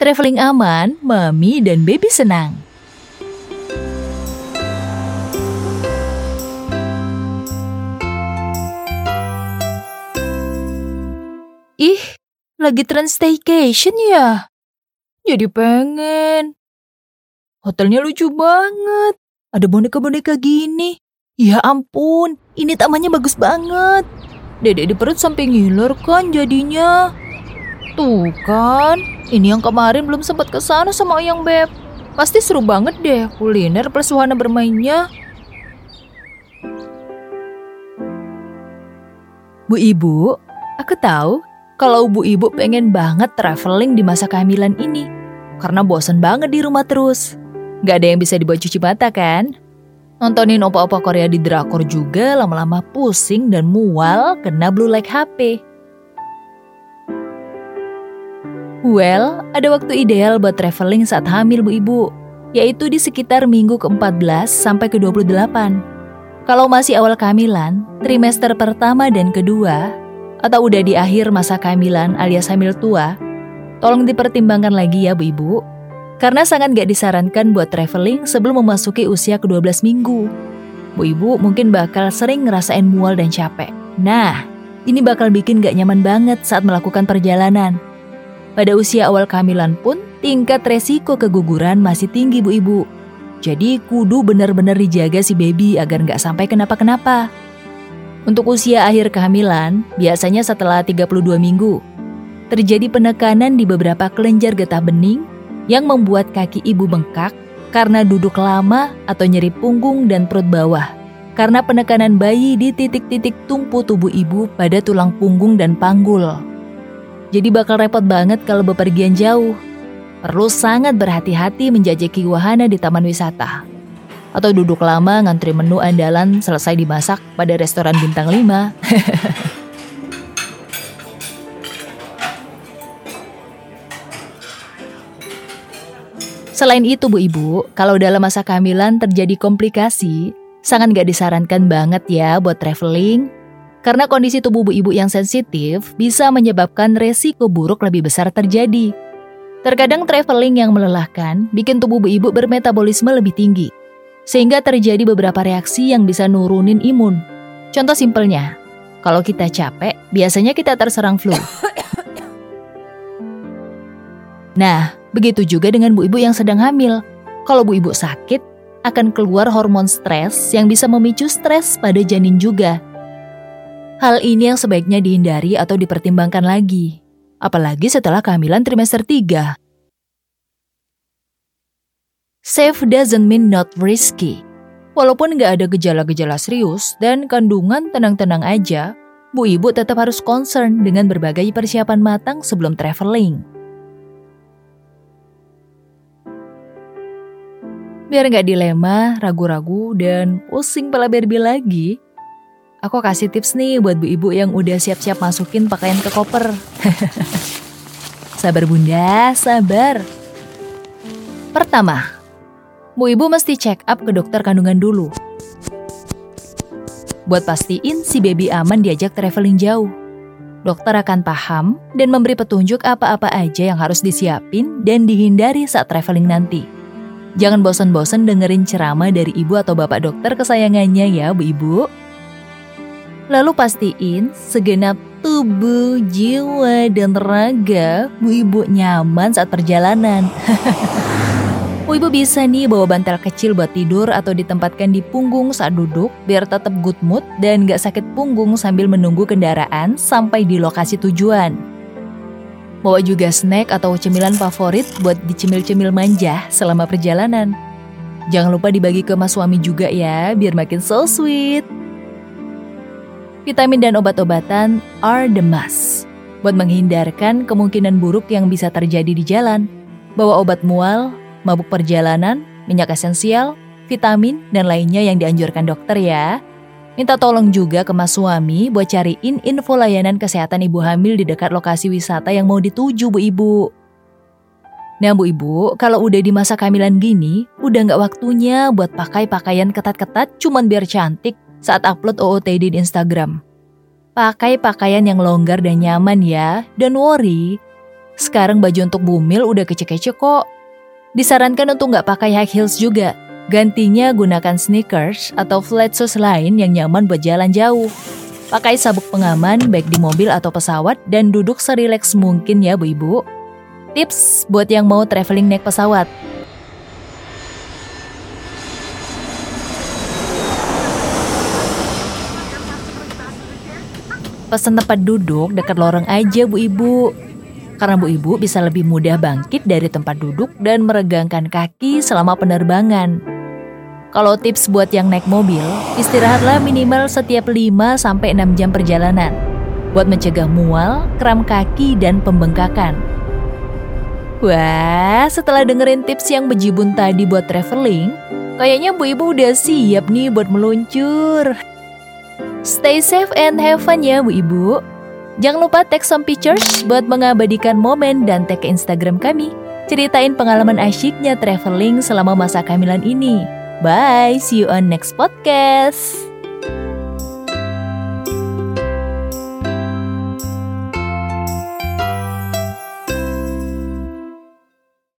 Traveling aman, mami dan baby senang. Ih, lagi tren staycation ya? Jadi pengen. Hotelnya lucu banget. Ada boneka-boneka gini. Ya ampun, ini tamannya bagus banget. Dedek di perut sampai ngiler kan jadinya. Tuh kan, ini yang kemarin belum sempat ke sana sama Oyang Beb. Pasti seru banget deh kuliner plus wahana bermainnya. Bu Ibu, aku tahu kalau Bu Ibu pengen banget traveling di masa kehamilan ini. Karena bosan banget di rumah terus. Gak ada yang bisa dibuat cuci mata kan? Nontonin opa-opa Korea di drakor juga lama-lama pusing dan mual kena blue light HP. Well, ada waktu ideal buat traveling saat hamil Bu Ibu, yaitu di sekitar minggu ke-14 sampai ke-28. Kalau masih awal kehamilan, trimester pertama dan kedua, atau udah di akhir masa kehamilan alias hamil tua, tolong dipertimbangkan lagi ya Bu Ibu, karena sangat gak disarankan buat traveling sebelum memasuki usia ke-12 minggu. Bu Ibu mungkin bakal sering ngerasain mual dan capek. Nah, ini bakal bikin gak nyaman banget saat melakukan perjalanan. Pada usia awal kehamilan pun, tingkat resiko keguguran masih tinggi bu ibu. Jadi kudu benar-benar dijaga si baby agar nggak sampai kenapa-kenapa. Untuk usia akhir kehamilan, biasanya setelah 32 minggu, terjadi penekanan di beberapa kelenjar getah bening yang membuat kaki ibu bengkak karena duduk lama atau nyeri punggung dan perut bawah. Karena penekanan bayi di titik-titik tumpu tubuh ibu pada tulang punggung dan panggul. Jadi bakal repot banget kalau bepergian jauh. Perlu sangat berhati-hati menjajaki wahana di taman wisata. Atau duduk lama ngantri menu andalan selesai dimasak pada restoran bintang 5. Selain itu Bu Ibu, kalau dalam masa kehamilan terjadi komplikasi, sangat gak disarankan banget ya buat traveling karena kondisi tubuh ibu yang sensitif bisa menyebabkan resiko buruk lebih besar terjadi. Terkadang traveling yang melelahkan bikin tubuh ibu bermetabolisme lebih tinggi, sehingga terjadi beberapa reaksi yang bisa nurunin imun. Contoh simpelnya, kalau kita capek, biasanya kita terserang flu. Nah, begitu juga dengan bu ibu yang sedang hamil. Kalau bu ibu sakit, akan keluar hormon stres yang bisa memicu stres pada janin juga. Hal ini yang sebaiknya dihindari atau dipertimbangkan lagi, apalagi setelah kehamilan trimester 3. Safe doesn't mean not risky. Walaupun nggak ada gejala-gejala serius dan kandungan tenang-tenang aja, Bu Ibu tetap harus concern dengan berbagai persiapan matang sebelum traveling. Biar nggak dilema, ragu-ragu, dan pusing pala berbi lagi, Aku kasih tips nih buat bu ibu yang udah siap-siap masukin pakaian ke koper. sabar bunda, sabar. Pertama, bu ibu mesti check up ke dokter kandungan dulu. Buat pastiin si baby aman diajak traveling jauh. Dokter akan paham dan memberi petunjuk apa-apa aja yang harus disiapin dan dihindari saat traveling nanti. Jangan bosan-bosan dengerin ceramah dari ibu atau bapak dokter kesayangannya ya bu ibu. Lalu pastiin segenap tubuh, jiwa, dan raga Bu Ibu nyaman saat perjalanan. Bu Ibu bisa nih bawa bantal kecil buat tidur atau ditempatkan di punggung saat duduk biar tetap good mood dan gak sakit punggung sambil menunggu kendaraan sampai di lokasi tujuan. Bawa juga snack atau cemilan favorit buat dicemil-cemil manja selama perjalanan. Jangan lupa dibagi ke mas suami juga ya, biar makin so sweet vitamin dan obat-obatan are the must. Buat menghindarkan kemungkinan buruk yang bisa terjadi di jalan, bawa obat mual, mabuk perjalanan, minyak esensial, vitamin, dan lainnya yang dianjurkan dokter ya. Minta tolong juga ke mas suami buat cariin info layanan kesehatan ibu hamil di dekat lokasi wisata yang mau dituju bu ibu. Nah bu ibu, kalau udah di masa kehamilan gini, udah nggak waktunya buat pakai pakaian ketat-ketat cuman biar cantik saat upload OOTD di Instagram. Pakai pakaian yang longgar dan nyaman ya, don't worry. Sekarang baju untuk bumil udah kece-kece kok. Disarankan untuk nggak pakai high heels juga. Gantinya gunakan sneakers atau flat shoes lain yang nyaman buat jalan jauh. Pakai sabuk pengaman baik di mobil atau pesawat dan duduk serileks mungkin ya Bu Ibu. Tips buat yang mau traveling naik pesawat. Pesan tempat duduk dekat lorong aja Bu Ibu. Karena Bu Ibu bisa lebih mudah bangkit dari tempat duduk dan meregangkan kaki selama penerbangan. Kalau tips buat yang naik mobil, istirahatlah minimal setiap 5-6 jam perjalanan buat mencegah mual, kram kaki, dan pembengkakan. Wah, setelah dengerin tips yang bejibun tadi buat traveling, kayaknya Bu Ibu udah siap nih buat meluncur. Stay safe and have fun ya Bu Ibu. Jangan lupa tag some pictures buat mengabadikan momen dan tag ke Instagram kami. Ceritain pengalaman asyiknya traveling selama masa kehamilan ini. Bye, see you on next podcast.